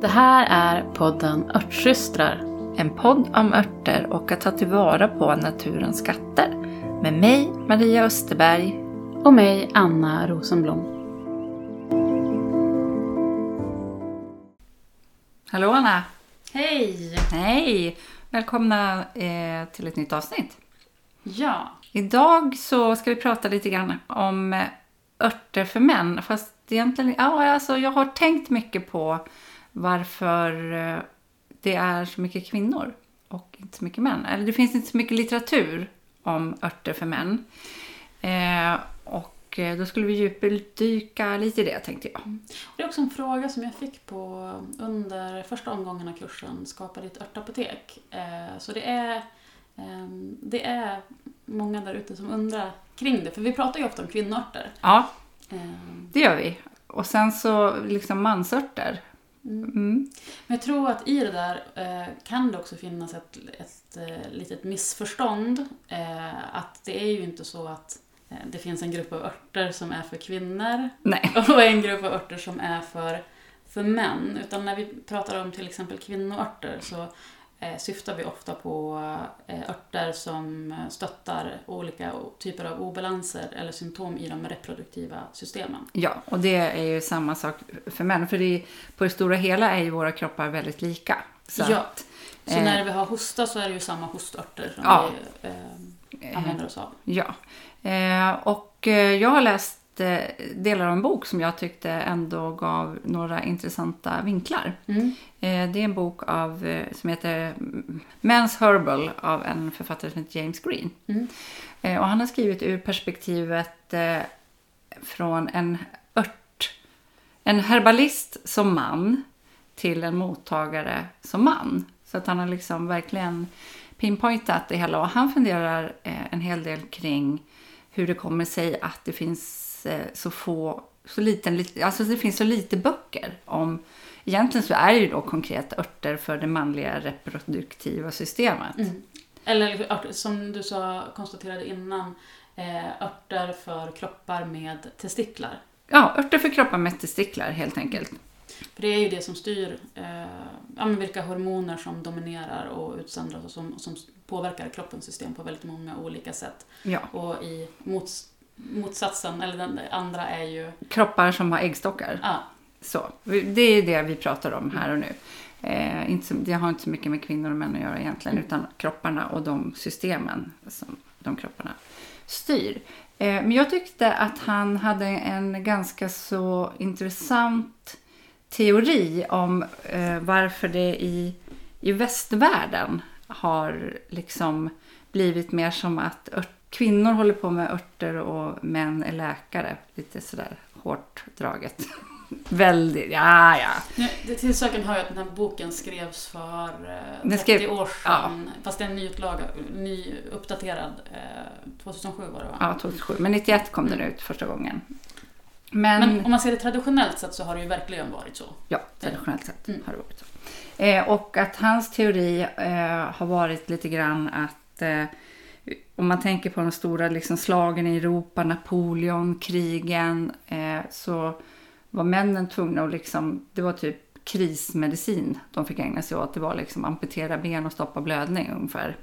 Det här är podden Örtsystrar. En podd om örter och att ta tillvara på naturens skatter. Med mig, Maria Österberg. Och mig, Anna Rosenblom. Hallå Anna! Hej! Hej! Välkomna eh, till ett nytt avsnitt. Ja. Idag så ska vi prata lite grann om örter för män. Fast egentligen, ja, alltså, jag har tänkt mycket på varför eh, det är så mycket kvinnor och inte så mycket män. Eller det finns inte så mycket litteratur om örter för män. Eh, och eh, då skulle vi djupdyka lite i det tänkte jag. Det är också en fråga som jag fick på under första omgången av kursen Skapa ditt örtapotek. Eh, så det är, eh, det är många där ute som undrar kring det. För vi pratar ju ofta om kvinnoörter. Ja, Eh, det gör vi. Och sen så liksom mansörter. Mm. Men jag tror att i det där eh, kan det också finnas ett, ett eh, litet missförstånd. Eh, att det är ju inte så att eh, det finns en grupp av örter som är för kvinnor Nej. och en grupp av örter som är för, för män. Utan när vi pratar om till exempel kvinnoörter så syftar vi ofta på eh, örter som stöttar olika typer av obalanser eller symptom i de reproduktiva systemen. Ja, och det är ju samma sak för män. För det, på det stora hela är ju våra kroppar väldigt lika. Så Ja. att, Så eh, när vi har hosta så är det ju samma hostörter som Ja. vi eh, använder oss av. Ja. Eh, och eh, jag har läst eh, delar av en bok som jag tyckte ändå gav några intressanta vinklar. Mm. Eh, det är en bok av, eh, som heter Men's Herbal av en författare som heter James Green. Mm. Och han har skrivit ur perspektivet från en ört, en herbalist som man till en mottagare som man. Så att han har liksom verkligen pinpointat det hela och han funderar en hel del kring hur det kommer sig att det finns eh, så få, så liten, lit- alltså det finns så lite böcker om Egentligen så är det ju då konkret örter för det manliga reproduktiva systemet. Mm. Eller som du sa, konstaterade innan, eh, örter för kroppar med testiklar. Ja, örter för kroppar med testiklar helt enkelt. För det är ju det som styr eh, vilka hormoner som dominerar och utsöndras och som, som påverkar kroppens system på väldigt många olika sätt. Ja. Och i mots, motsatsen, eller den andra är ju... Kroppar som har äggstockar. Ja, Så, det är det vi pratar om här och nu. Eh, inte så, det har inte så mycket med kvinnor och män att göra egentligen, utan kropparna och de systemen som de kropparna styr. Eh, men jag tyckte att han hade en ganska så intressant teori om eh, varför det i, i västvärlden har liksom blivit mer som att ört, kvinnor håller på med örter och män är läkare. Lite sådär hårt draget. Väldigt, ja ja. Nu, det till saken hör jag att den här boken skrevs för eh, 30 Den skrev- år sedan. Fast det är en ny, utlaga, ny uppdaterad. Eh, 2007 var det va? Ja, 2007. Men 91 kom den ut första gången. Men, Men om man ser det traditionellt sett så har det ju verkligen varit så. ja, traditionellt sett Mm. har det varit så. Eh, och att hans teori eh, har varit lite grann att eh, om man tänker på de stora liksom, slagen i Europa, Napoleon, krigen, eh, så var männen tvungna att liksom, det var typ krismedicin de fick ägna sig åt. Det var liksom amputera ben och stoppa blödning ungefär.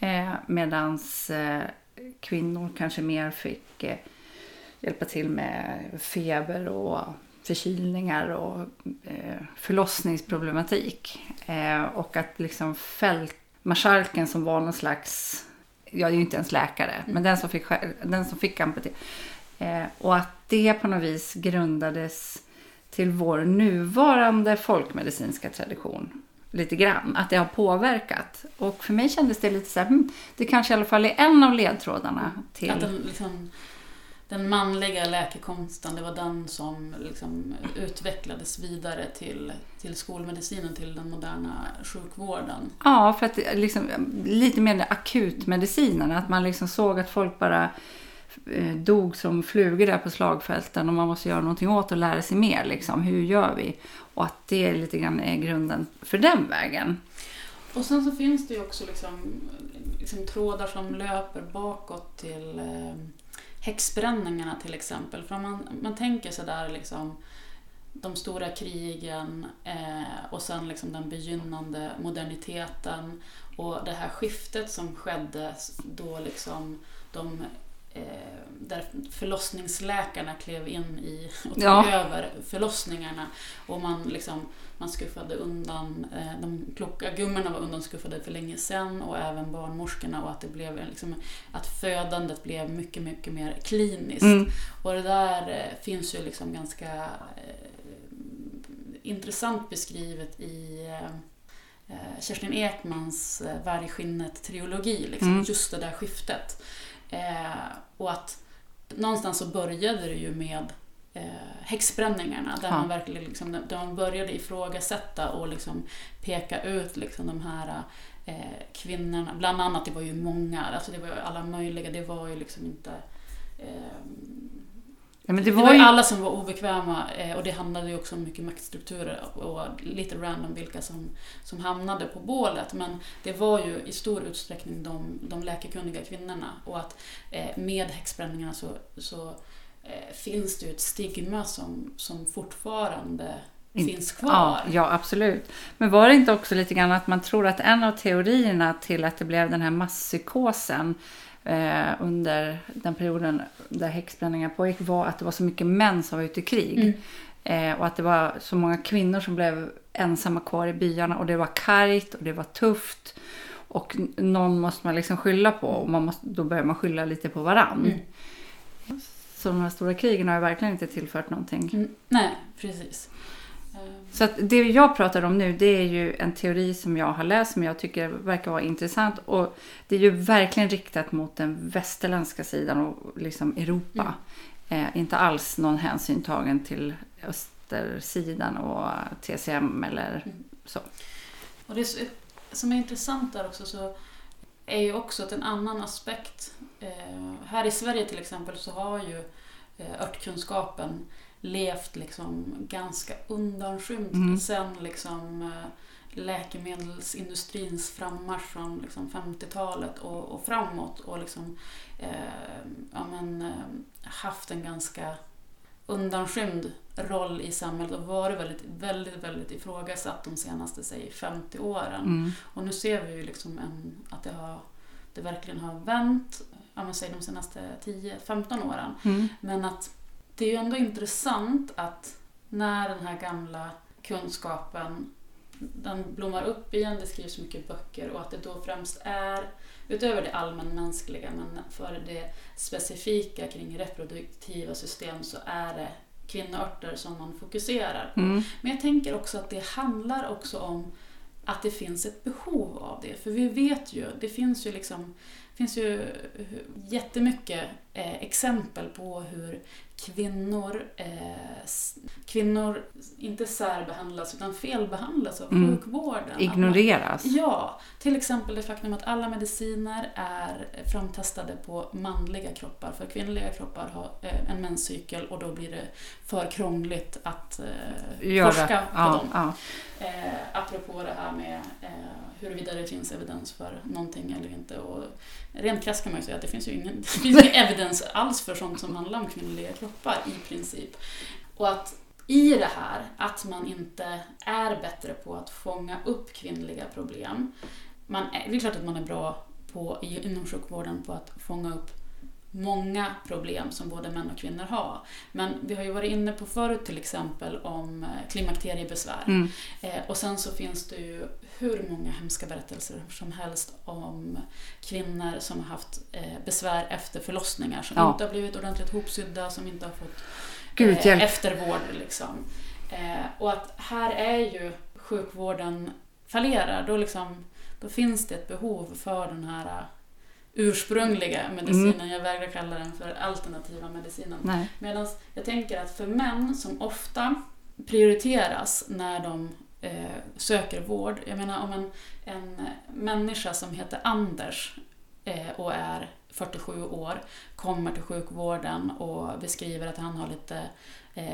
Eh, Medan eh, kvinnor kanske mer fick eh, hjälpa till med feber och förkylningar och eh, förlossningsproblematik. Eh, och att liksom fältmarskalken som var någon slags, ja det är ju inte ens läkare, men den som fick, den som fick amputera. Eh, och att det på något vis grundades till vår nuvarande folkmedicinska tradition. Lite grann, att det har påverkat. Och för mig kändes det lite så här, hmm, det kanske i alla fall är en av ledtrådarna till... Att den, liksom, den manliga läkekonsten, det var den som liksom utvecklades vidare till, till skolmedicinen, till den moderna sjukvården. Ja, för att liksom, lite mer akutmedicinen. Att man liksom såg att folk bara eh, dog som flugor där på slagfälten och man måste göra någonting åt och lära sig mer. Liksom. Hur gör vi? Och att det lite grann är grunden för den vägen. Och sen så finns det ju också liksom, liksom trådar som löper bakåt till eh, häxbränningarna till exempel. För om man, man tänker sig där liksom de stora krigen eh, och sen liksom den begynnande moderniteten och det här skiftet som skedde då liksom de där förlossningsläkarna klev in i och tog Ja. över förlossningarna och man liksom man skuffade undan, eh, de kloka gummorna var undanskuffade för länge sedan och även barnmorskorna och att det blev liksom, att födandet blev mycket, mycket mer kliniskt. Mm. Och det där eh, finns ju liksom ganska eh, intressant beskrivet i eh, eh, Kerstin Ekmans eh, Vargskinnet-trilogi, liksom, Mm. just det där skiftet. Eh, och att någonstans så började det ju med eh, häxbränningarna, där Ja. man verkligen liksom, där man började ifrågasätta och liksom peka ut liksom de här eh, kvinnorna, bland annat, det var ju många, alltså det var ju alla möjliga, det var ju liksom inte eh, Ja, men det det var, var ju alla som var obekväma eh, och det handlade ju också om mycket maktstrukturer och lite random vilka som, som hamnade på bålet. Men det var ju i stor utsträckning de, de läkekunniga kvinnorna och att eh, med häxbränningarna så, så eh, finns det ju ett stigma som, som fortfarande finns kvar. Ja, ja, absolut. Men var det inte också lite grann att man tror att en av teorierna till att det blev den här masspsykosen eh, under den perioden där häxbränningar pågick var att det var så mycket män som var ute i krig. Mm. Eh, och att det var så många kvinnor som blev ensamma kvar i byarna och det var kargt och det var tufft. Och någon måste man liksom skylla på och man måste, då börjar man skylla lite på varann. Mm. Så de här stora krigen har ju verkligen inte tillfört någonting. Mm, nej, precis. Eh, Så att det jag pratar om nu det är ju en teori som jag har läst som jag tycker verkar vara intressant. Och det är ju verkligen riktat mot den västerländska sidan och liksom Europa. Eh, inte alls någon hänsyn tagen till östersidan och TCM eller Mm. så. Och det som är intressant där också så är ju också att en annan aspekt. Eh, här i Sverige till exempel så har ju eh, örtkunskapen levt liksom ganska undanskymd Mm. sen liksom eh, läkemedelsindustrins frammarsch från liksom 50-talet och, och framåt och liksom eh, ja, men, eh, haft en ganska undanskymd roll i samhället och varit väldigt, väldigt, väldigt ifrågasatt de senaste säg, 50 åren. Mm. Och nu ser vi ju liksom en, att det, har, det verkligen har vänt, ja, men säg de senaste 10-15 åren. Mm. Men att det är ju ändå intressant att när den här gamla kunskapen den blommar upp igen, det skrivs mycket böcker och att det då främst är, utöver det allmänmänskliga, men för det specifika kring reproduktiva system så är det kvinnoörter som man fokuserar på. Mm. Men jag tänker också att det handlar också om att det finns ett behov av det. För vi vet ju, det finns ju liksom finns ju jättemycket eh, exempel på hur kvinnor, eh, kvinnor inte särbehandlas utan felbehandlas av Mm. sjukvården. Att man- Ignoreras. Ja, till exempel det faktum att alla mediciner är framtestade på manliga kroppar. För kvinnliga kroppar har eh, en menscykel och då blir det för krångligt att eh, Göra- forska på ja, dem. ja. Eh, apropå det här med eh, huruvida det finns evidens för någonting eller inte. Och rent krasst kan man ju säga att det finns ju ingen, det finns ingen evidens alls för sånt som handlar om kvinnliga kroppar i princip. Och att i det här, att man inte är bättre på att fånga upp kvinnliga problem. Man är, det är klart att man är bra på, inom sjukvården på att fånga upp många problem som både män och kvinnor har. Men vi har ju varit inne på förut till exempel om eh, klimakteriebesvär. Mm. Eh, och sen så finns det ju hur många hemska berättelser som helst om kvinnor som har haft eh, besvär efter förlossningar som Ja. inte har blivit ordentligt hopsydda, som inte har fått Gud, eh, eftervård. Liksom. Eh, och att här är ju sjukvården fallerar, då, liksom, då finns det ett behov för den här ursprungliga medicinen. Mm. Jag vägrar kalla den för alternativa medicinen. Medan jag tänker att för män som ofta prioriteras när de eh, söker vård. Jag menar om en, en människa som heter Anders eh, och är 47 år, kommer till sjukvården och beskriver att han har lite eh,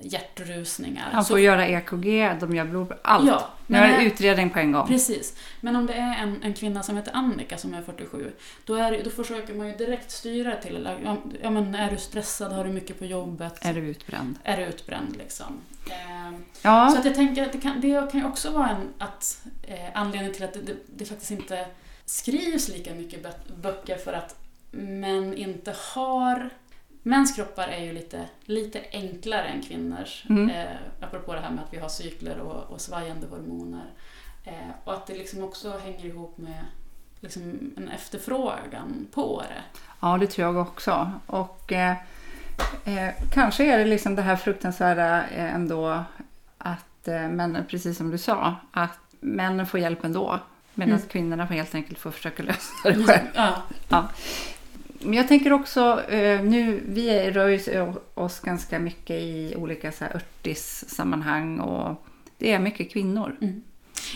hjärtrusningar. Han får Så- göra EKG, de gör blodprov, allt. Ja, Nu men är det det- utredning på en gång. Precis. Men om det är en, en kvinna som heter Annika som är 47, då, är, då försöker man ju direkt styra till, ja, ja, men är du stressad, har du mycket på jobbet, Är du utbränd? är du utbränd liksom. Ehm, Ja, Så att jag tänker att det kan, det kan ju också vara en att, eh, anledning till att det, det, det faktiskt inte skrivs lika mycket bö- böcker för att män inte har... Mäns kroppar är ju lite, lite enklare än kvinnors. Mm. Eh, apropå det här med att vi har cykler och, och svajande hormoner. Eh, och att det liksom också hänger ihop med liksom en efterfrågan på det. ja, det tror jag också. Och eh, eh, kanske är det liksom det här fruktansvärda eh, ändå att eh, männen, precis som du sa, att männen får hjälp ändå. Medan Mm. kvinnorna får helt enkelt få försöka lösa det själv. Ja. Men jag tänker också, eh, nu, vi rör ju oss ganska mycket i olika så här örtis-sammanhang och det är mycket kvinnor.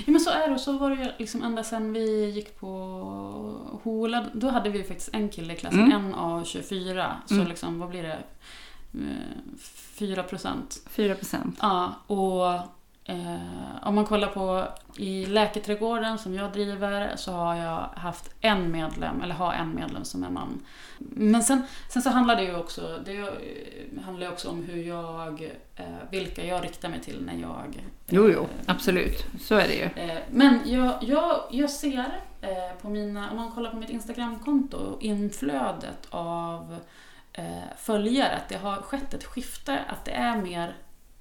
Ja men så är det och så var det ju liksom ända sedan vi gick på Hola. Då hade vi faktiskt en kille i klassen, Mm. en av 24. Så Mm. liksom, vad blir det? Eh, 4 procent. 4 procent. Ja, och eh, om man kollar på i Läketrädgården som jag driver så har jag haft en medlem, eller har en medlem som är man. Men sen, sen så handlar det ju också, det eh, handlar också om hur jag, eh, vilka jag riktar mig till när jag... Jo, jo, eh, absolut. Så är det ju. Eh, Men jag, jag, jag ser eh, på mina, om man kollar på mitt Instagramkonto, inflödet av eh, följare, att det har skett ett skifte, att det är mer,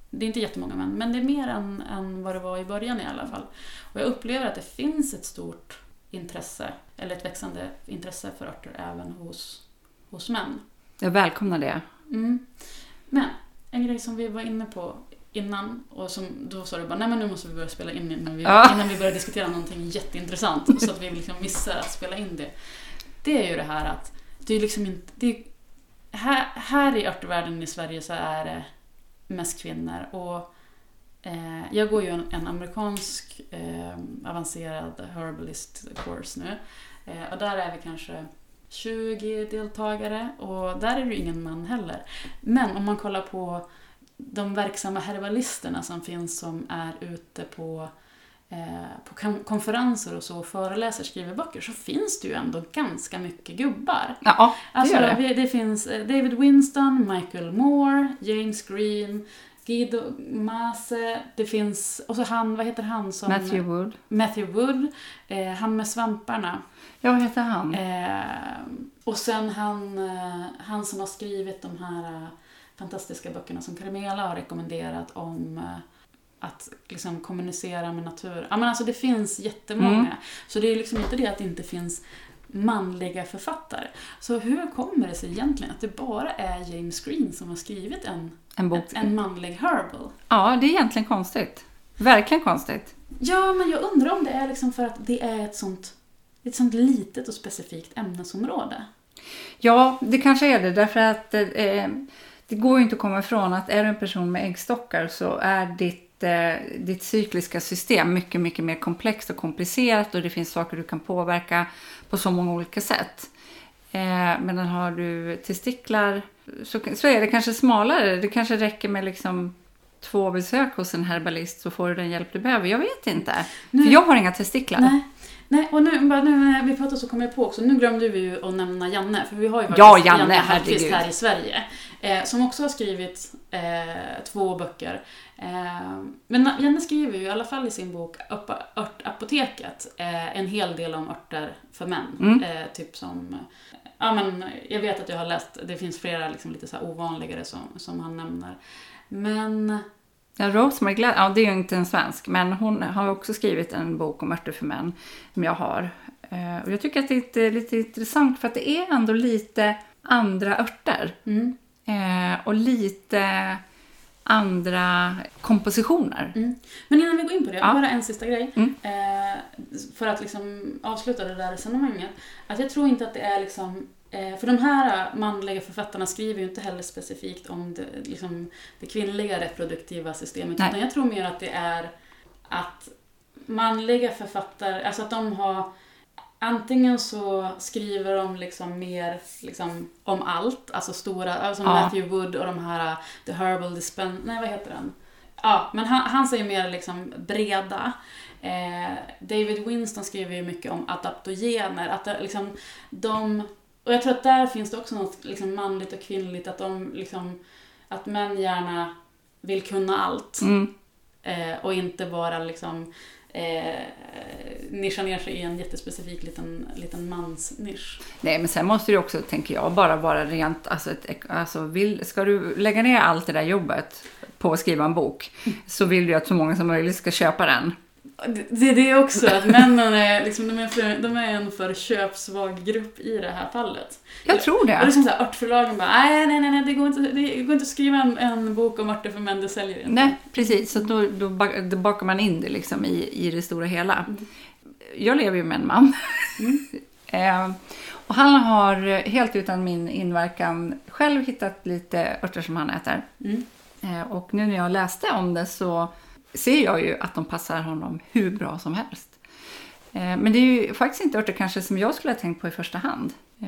det är inte jättemånga män, men det är mer än, än vad det var i början i alla fall. Och jag upplever att det finns ett stort intresse, eller ett växande intresse för örter även hos, hos män. Jag välkomnar det. Mm. Men en grej som vi var inne på innan och som då sa du bara nej men nu måste vi börja spela in innan vi, Ja. innan vi börjar diskutera någonting jätteintressant så att vi liksom missar att spela in det. Det är ju det här att det är liksom inte... Det är, här, här i örtvärlden i Sverige så är det mest kvinnor. Och eh, jag går ju en, en amerikansk eh, avancerad herbalist course nu. Eh, och där är vi kanske 20 deltagare. Och där är det ju ingen man heller. Men om man kollar på de verksamma herbalisterna som finns som är ute på, eh, på kon- konferenser och så och föreläser, skriver böcker, så finns det ju ändå ganska mycket gubbar. Ja, det Alltså, gör det. det finns eh, David Winston, Michael Moore, James Green, Guido Mase, det finns, och så han, vad heter han som... Matthew Wood. Matthew Wood, eh, han med svamparna. Ja, vad heter han? Eh, och sen han, eh, han som har skrivit de här eh, fantastiska böckerna som Carmela har rekommenderat om eh, att liksom kommunicera med natur. Ja, men alltså det finns jättemånga. Mm. Så det är liksom inte det att det inte finns manliga författare. Så hur kommer det sig egentligen att det bara är James Green som har skrivit en, En bok. en manlig herbal? Ja, det är egentligen konstigt. Verkligen konstigt. Ja, men jag undrar om det är liksom för att det är ett sånt, ett sånt litet och specifikt ämnesområde. Ja, det kanske är det. Därför att eh, det går ju inte att komma ifrån att är du en person med äggstockar så är ditt, ditt cykliska system mycket, mycket mer komplext och komplicerat och det finns saker du kan påverka på så många olika sätt. Eh, men har du testiklar så, så är det kanske smalare. Det kanske räcker med liksom två besök hos en herbalist så får du den hjälp du behöver. Jag vet inte. Nu- För jag har inga testiklar. Nej. Nej, och nu, bara nu när vi pratar så kommer jag på också, nu glömde vi ju att nämna Janne, för vi har ju faktiskt Ja, Janne, Hallqvist herregud. här i Sverige. Eh, som också har skrivit eh, två böcker. Eh, men Janne skriver ju i alla fall i sin bok Örtapoteket eh, en hel del om örter för män. Mm. Eh, typ som, ja men jag vet att jag har läst, det finns flera liksom lite så ovanligare som, som han nämner. Men Ja, Rosemary Glad, ja det är ju inte en svensk, men hon har också skrivit en bok om örter för män som jag har. Eh, Och jag tycker att det är lite, lite intressant för att det är ändå lite andra örter. mm, Eh, och lite andra kompositioner. Mm. Men innan vi går in på det, Ja. bara en sista grej. Mm. Eh, för att liksom avsluta det där resonemanget. Att jag tror inte att det är liksom... Eh, för de här manliga författarna skriver ju inte heller specifikt om det, liksom, det kvinnliga reproduktiva systemet. Nej. Utan jag tror mer att det är att manliga författare, alltså att de har antingen så skriver de liksom mer liksom, om allt, alltså stora, alltså Ja. Matthew Wood och de här The Herbal Dispen... Nej, vad heter den? Ja, men han, hans är ju mer liksom breda. Eh, David Winston skriver ju mycket om adaptogener, att det, liksom, de... Och jag tror att där finns det också något liksom, manligt och kvinnligt, att de liksom... Att män gärna vill kunna allt. Mm. Eh, och inte bara liksom eh, nischa ner sig i en jättespecifik liten, liten mansnisch. Nej, men sen måste det också, tänker jag, bara vara rent... Alltså, ett, alltså vill, ska du lägga ner allt det där jobbet på att skriva en bok så vill du att så många som möjligt ska köpa den. Det det är också, att männen är, liksom, de är, för, de är en för köpsvag grupp i det här fallet. Jag tror Och det är det. som så här, örtförlagen bara, nej, nej, nej, nej, det går inte, det går inte att skriva en, en bok om örter för män, det säljer inte. Nej, precis. Så då, då, då bakar man in det liksom i, i det stora hela. Jag lever ju med en man. eh, och han har helt utan min inverkan själv hittat lite örter som han äter. Mm. Eh, och nu när jag läste om det så ser jag ju att de passar honom hur bra som helst. Eh, men det är ju faktiskt inte örter kanske som jag skulle ha tänkt på i första hand. Eh,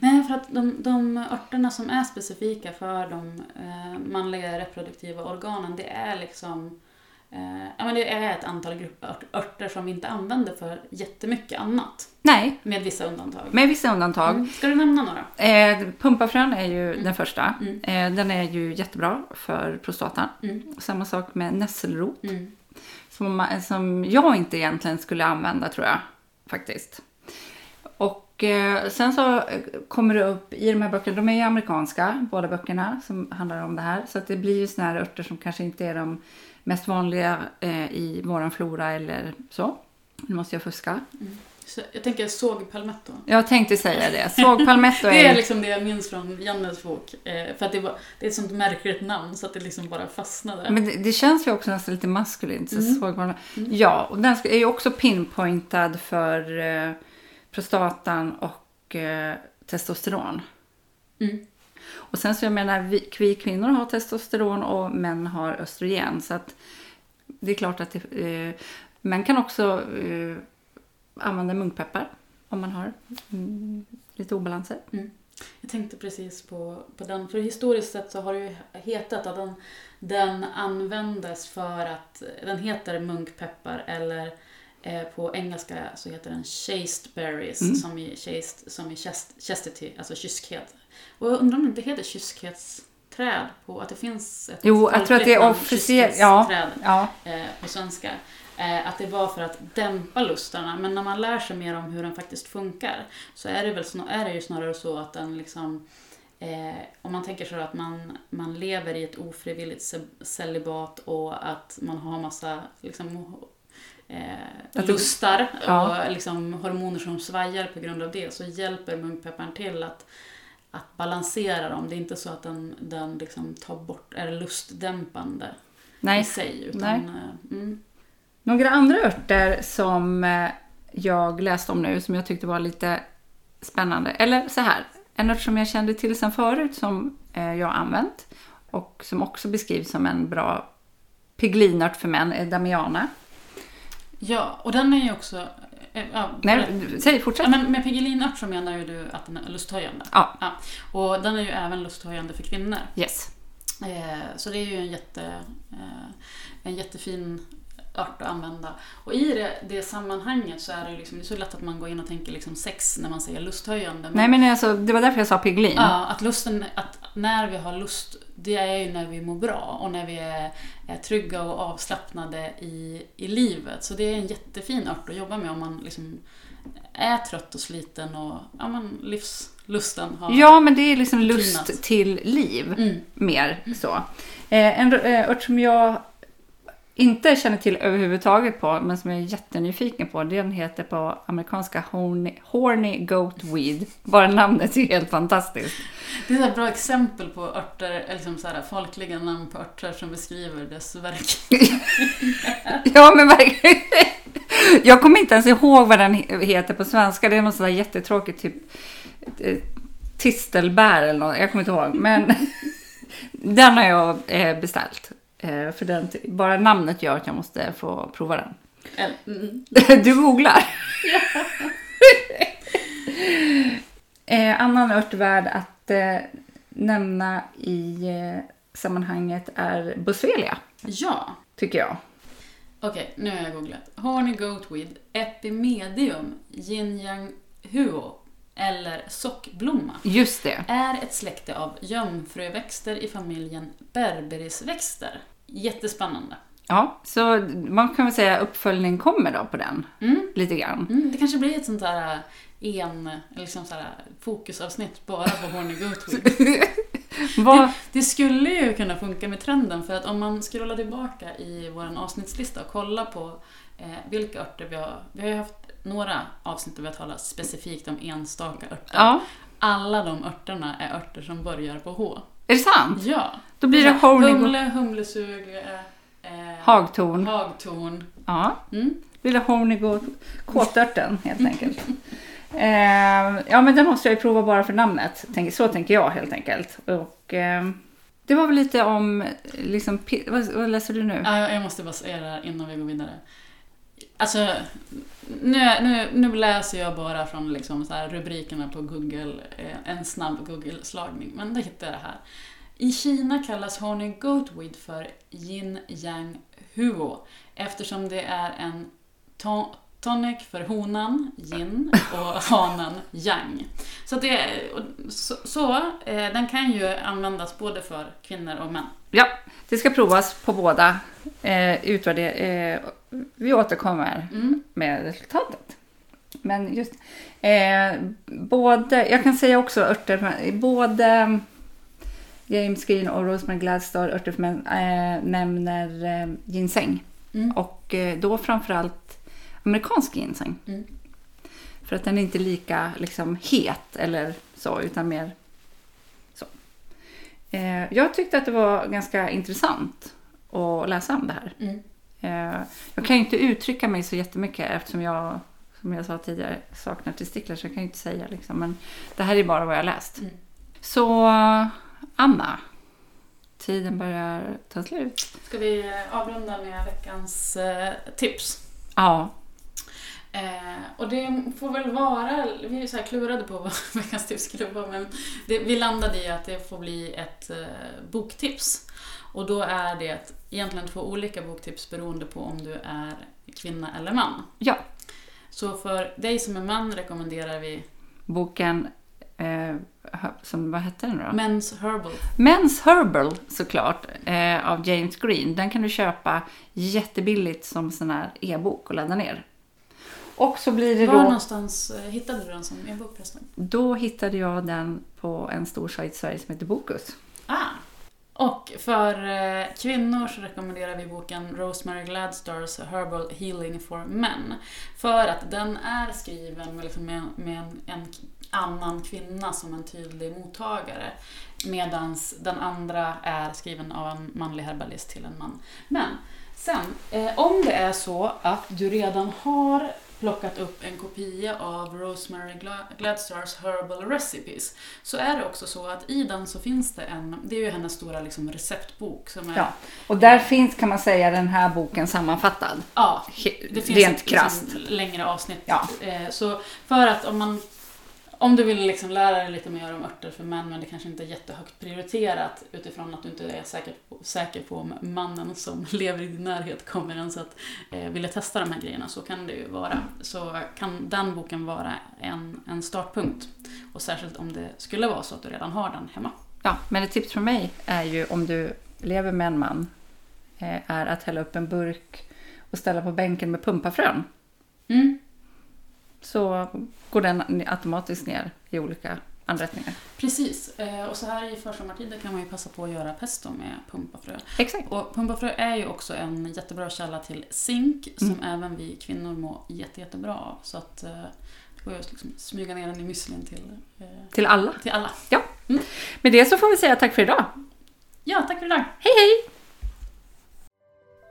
Nej, för att de, de örterna som är specifika för de eh, manliga reproduktiva organen, det är liksom eh, ja, men det är ett antal grupper ört- örter som vi inte använder för jättemycket annat. nej, Med vissa undantag. med vissa undantag. Mm. Ska du nämna några? Eh, pumpafrön är ju den första. Mm. Eh, den är ju jättebra för prostatan. Mm. Samma sak med nässelrot. Mm. Som, man- som jag inte egentligen skulle använda tror jag. Faktiskt. Och eh, sen så eh, kommer det upp i de här böckerna, de är ju amerikanska båda böckerna som handlar om det här. Så att det blir ju såna här örter som kanske inte är de mest vanliga eh, i våran flora eller så. Nu måste jag fuska. Så jag tänker sågpalmetto. Jag tänkte säga det. Sågpalmetto Det är är... liksom det jag minns från Jannes bok. Eh, för att det, var, det är ett sånt märkligt namn så att det liksom bara fastnade. Men det, det känns ju också nästan lite maskulint. Så Mm. sågpalmetto. Ja, och den är ju också pinpointad för eh, prostatan och eh, testosteron. Mm. Och sen så jag menar, vi, vi kvinnor har testosteron och män har östrogen. Så att det är klart att det, eh, män kan också eh, använda munkpeppar om man har mm, lite obalanser. Jag tänkte precis på, på den, för historiskt sett så har det ju hetat att den, den användes för att, den heter munkpeppar eller eh, på engelska så heter den chaste berries Mm. som i chaste, som i chast, chastity, alltså kyskhet. Och jag undrar om det inte heter kyskhetsträd på, att det finns ett Jo, jag tror att det är officiellt. Ja, ja. eh, på svenska. Eh, att det var för att dämpa lustarna. Men när man lär sig mer om hur den faktiskt funkar så är det, väl är det ju snarare så att den liksom Eh, om man tänker så att man, man lever i ett ofrivilligt ce- celibat och att man har massa liksom, eh, lustar Ja. och liksom, hormoner som svajar på grund av det så hjälper munkpepparn till att, att balansera dem. Det är inte så att den, den liksom tar bort, är lustdämpande i Nej. sig. Utan, Nej. eh, Mm. Några andra örter som eh, jag läste om nu som jag tyckte var lite spännande. Eller så här, en ört som jag kände till sedan förut som eh, jag har använt och som också beskrivs som en bra piglinört för män är Damiana. Ja, och den är ju också... eh, Ja, Nej, säg Ja, fortsätt. men med pigelinört så menar ju du att den är lusthöjande. Ja. Och den är ju även lusthöjande för kvinnor. Yes. Eh, så det är ju en, jätte, eh, en jättefin ört att använda. Och i det, det sammanhanget så är det liksom, det är så lätt att man går in och tänker liksom sex när man säger lusthöjande. Nej men alltså, det var därför jag sa piglin. Ja, att lusten, att när vi har lust, det är ju när vi mår bra och när vi är, är trygga och avslappnade i, i livet. Så det är en jättefin ört att jobba med om man liksom är trött och sliten och ja, men livslusten har... Ja, men det är liksom lust Tinat. till liv. Mm. mer så. Eh, en eh, ört som jag inte känner till överhuvudtaget på, men som jag är jättenyfiken på, den heter på amerikanska horny, horny goat weed. Bara namnet är helt fantastiskt. Det är ett bra exempel på örter, liksom så här, folkliga namn på örter som beskriver dess verk. Ja, men verkligen. Jag kommer inte ens ihåg vad den he- heter på svenska. Det är något sådär jättetråkigt, typ eh, tistelbär eller något. Jag kommer inte ihåg. Men den har jag eh, beställt. Eh, För den, bara namnet gör att jag måste få prova den. Mm. Du googlar? Eh, annan ört värd att eh, nämna i eh, sammanhanget är boswellia, Ja. tycker jag. Okej, nu har jag googlat. Horny Goatweed Epimedium Yin Yang Huo eller sockblomma Just det. är ett släkte av jungfruväxter i familjen berberisväxter. Jättespännande. Ja, så man kan väl säga uppföljning kommer då på den, Mm. lite grann. Mm, det kanske blir ett sånt där en, liksom så här, fokusavsnitt bara på Horny Goatweed. Vad, Det skulle ju kunna funka med trenden för att om man scrollar tillbaka i vår avsnittslista och kollar på eh, vilka örter vi har. Vi har ju haft några avsnitt där vi har talat specifikt om enstaka örter. ja, Alla de örterna är örter som börjar på H. är det sant? Ja. Då blir det horny Humle, humlesug, eh, eh, hagtorn. hagtorn. Ja, Mm. blir det horny gå- kåtörten helt enkelt. Eh, ja, men den måste jag ju prova bara för namnet. Tänk- Så tänker jag helt enkelt. Och, eh, det var väl lite om, liksom, vad, vad läser du nu? Ja, jag- jag måste bara säga det här innan vi går vidare. Alltså, nu, nu, nu läser jag bara från liksom så här rubrikerna på Google, eh, en snabb Google-slagning, men det hittar jag det här. I Kina kallas honey goatweed för yin yang huo eftersom det är en to- tonic för honan, yin, och hanen, yang. Så, det, så, så eh, den kan ju användas både för kvinnor och män. Ja, det ska provas på båda. Eh, utvärder, eh, vi återkommer Mm. med resultatet. Men just eh, både, jag kan säga också örter, både James Green och Rosemary Gladstar örter eh, nämner eh, ginseng. Mm. Och eh, då framförallt amerikansk ginseng. Mm. För att den är inte lika liksom, het eller så, utan mer så. Eh, jag tyckte att det var ganska intressant att läsa om det här. Mm. Eh, jag kan ju inte uttrycka mig så jättemycket eftersom jag, som jag sa tidigare, saknar testiklar. Så jag kan ju inte säga liksom. Men det här är bara vad jag har läst. Mm. Så Anna, tiden börjar ta slut. Ska vi eh, avrunda med veckans eh, tips? Ja, Eh, och det får väl vara, vi är så här klurade på vad veckans tips skulle vara, men det, vi landade i att det får bli ett eh, boktips. Och då är det egentligen två olika boktips beroende på om du är kvinna eller man. ja. Så för dig som är man rekommenderar vi boken, eh, som, vad hette den då? Men's Herbal. Men's Herbal såklart, eh, av James Green. Den kan du köpa jättebilligt som sån här e-bok och ladda ner. Och så blir det Var då... någonstans eh, hittade du den som e-bok förresten? Då hittade jag den på en stor sajt i Sverige som heter Bokus. Ah. Och för eh, kvinnor så rekommenderar vi boken Rosemary Gladstars Herbal Healing for Men. För att den är skriven med, liksom med, med en, en annan kvinna som en tydlig mottagare. Medan den andra är skriven av en manlig herbalist till en man. Men sen, eh, om det är så att du redan har plockat upp en kopia av Rosemary Gla- Gladstars Herbal Recipes så är det också så att i den så finns det en, det är ju hennes stora liksom receptbok som är, Ja. Och där finns kan man säga den här boken sammanfattad. ja det finns Rent ett liksom, längre avsnitt. Ja. Eh, Så för att om man om du vill liksom lära dig lite mer om örter för män men det kanske inte är jättehögt prioriterat utifrån att du inte är säker på, säker på om mannen som lever i din närhet kommer ens att eh, vilja testa de här grejerna så kan det ju vara. Så kan den boken vara en, en startpunkt. Och särskilt om det skulle vara så att du redan har den hemma. Ja, men ett tips från mig är ju om du lever med en man eh, är att hälla upp en burk och ställa på bänken med pumpafrön. Mm. Så går den automatiskt ner i olika anrättningar. Precis, eh, och så här i försommartider kan man ju passa på att göra pesto med pumpafrö. Exakt. Och pumpafrö är ju också en jättebra källa till zink som Mm. även vi kvinnor mår jätte, jättebra av. Så att eh, det går ju att liksom smyga ner den i müslin till, eh, Till alla. till alla. Med det så får vi säga tack för idag. Ja, tack för idag! Hej hej!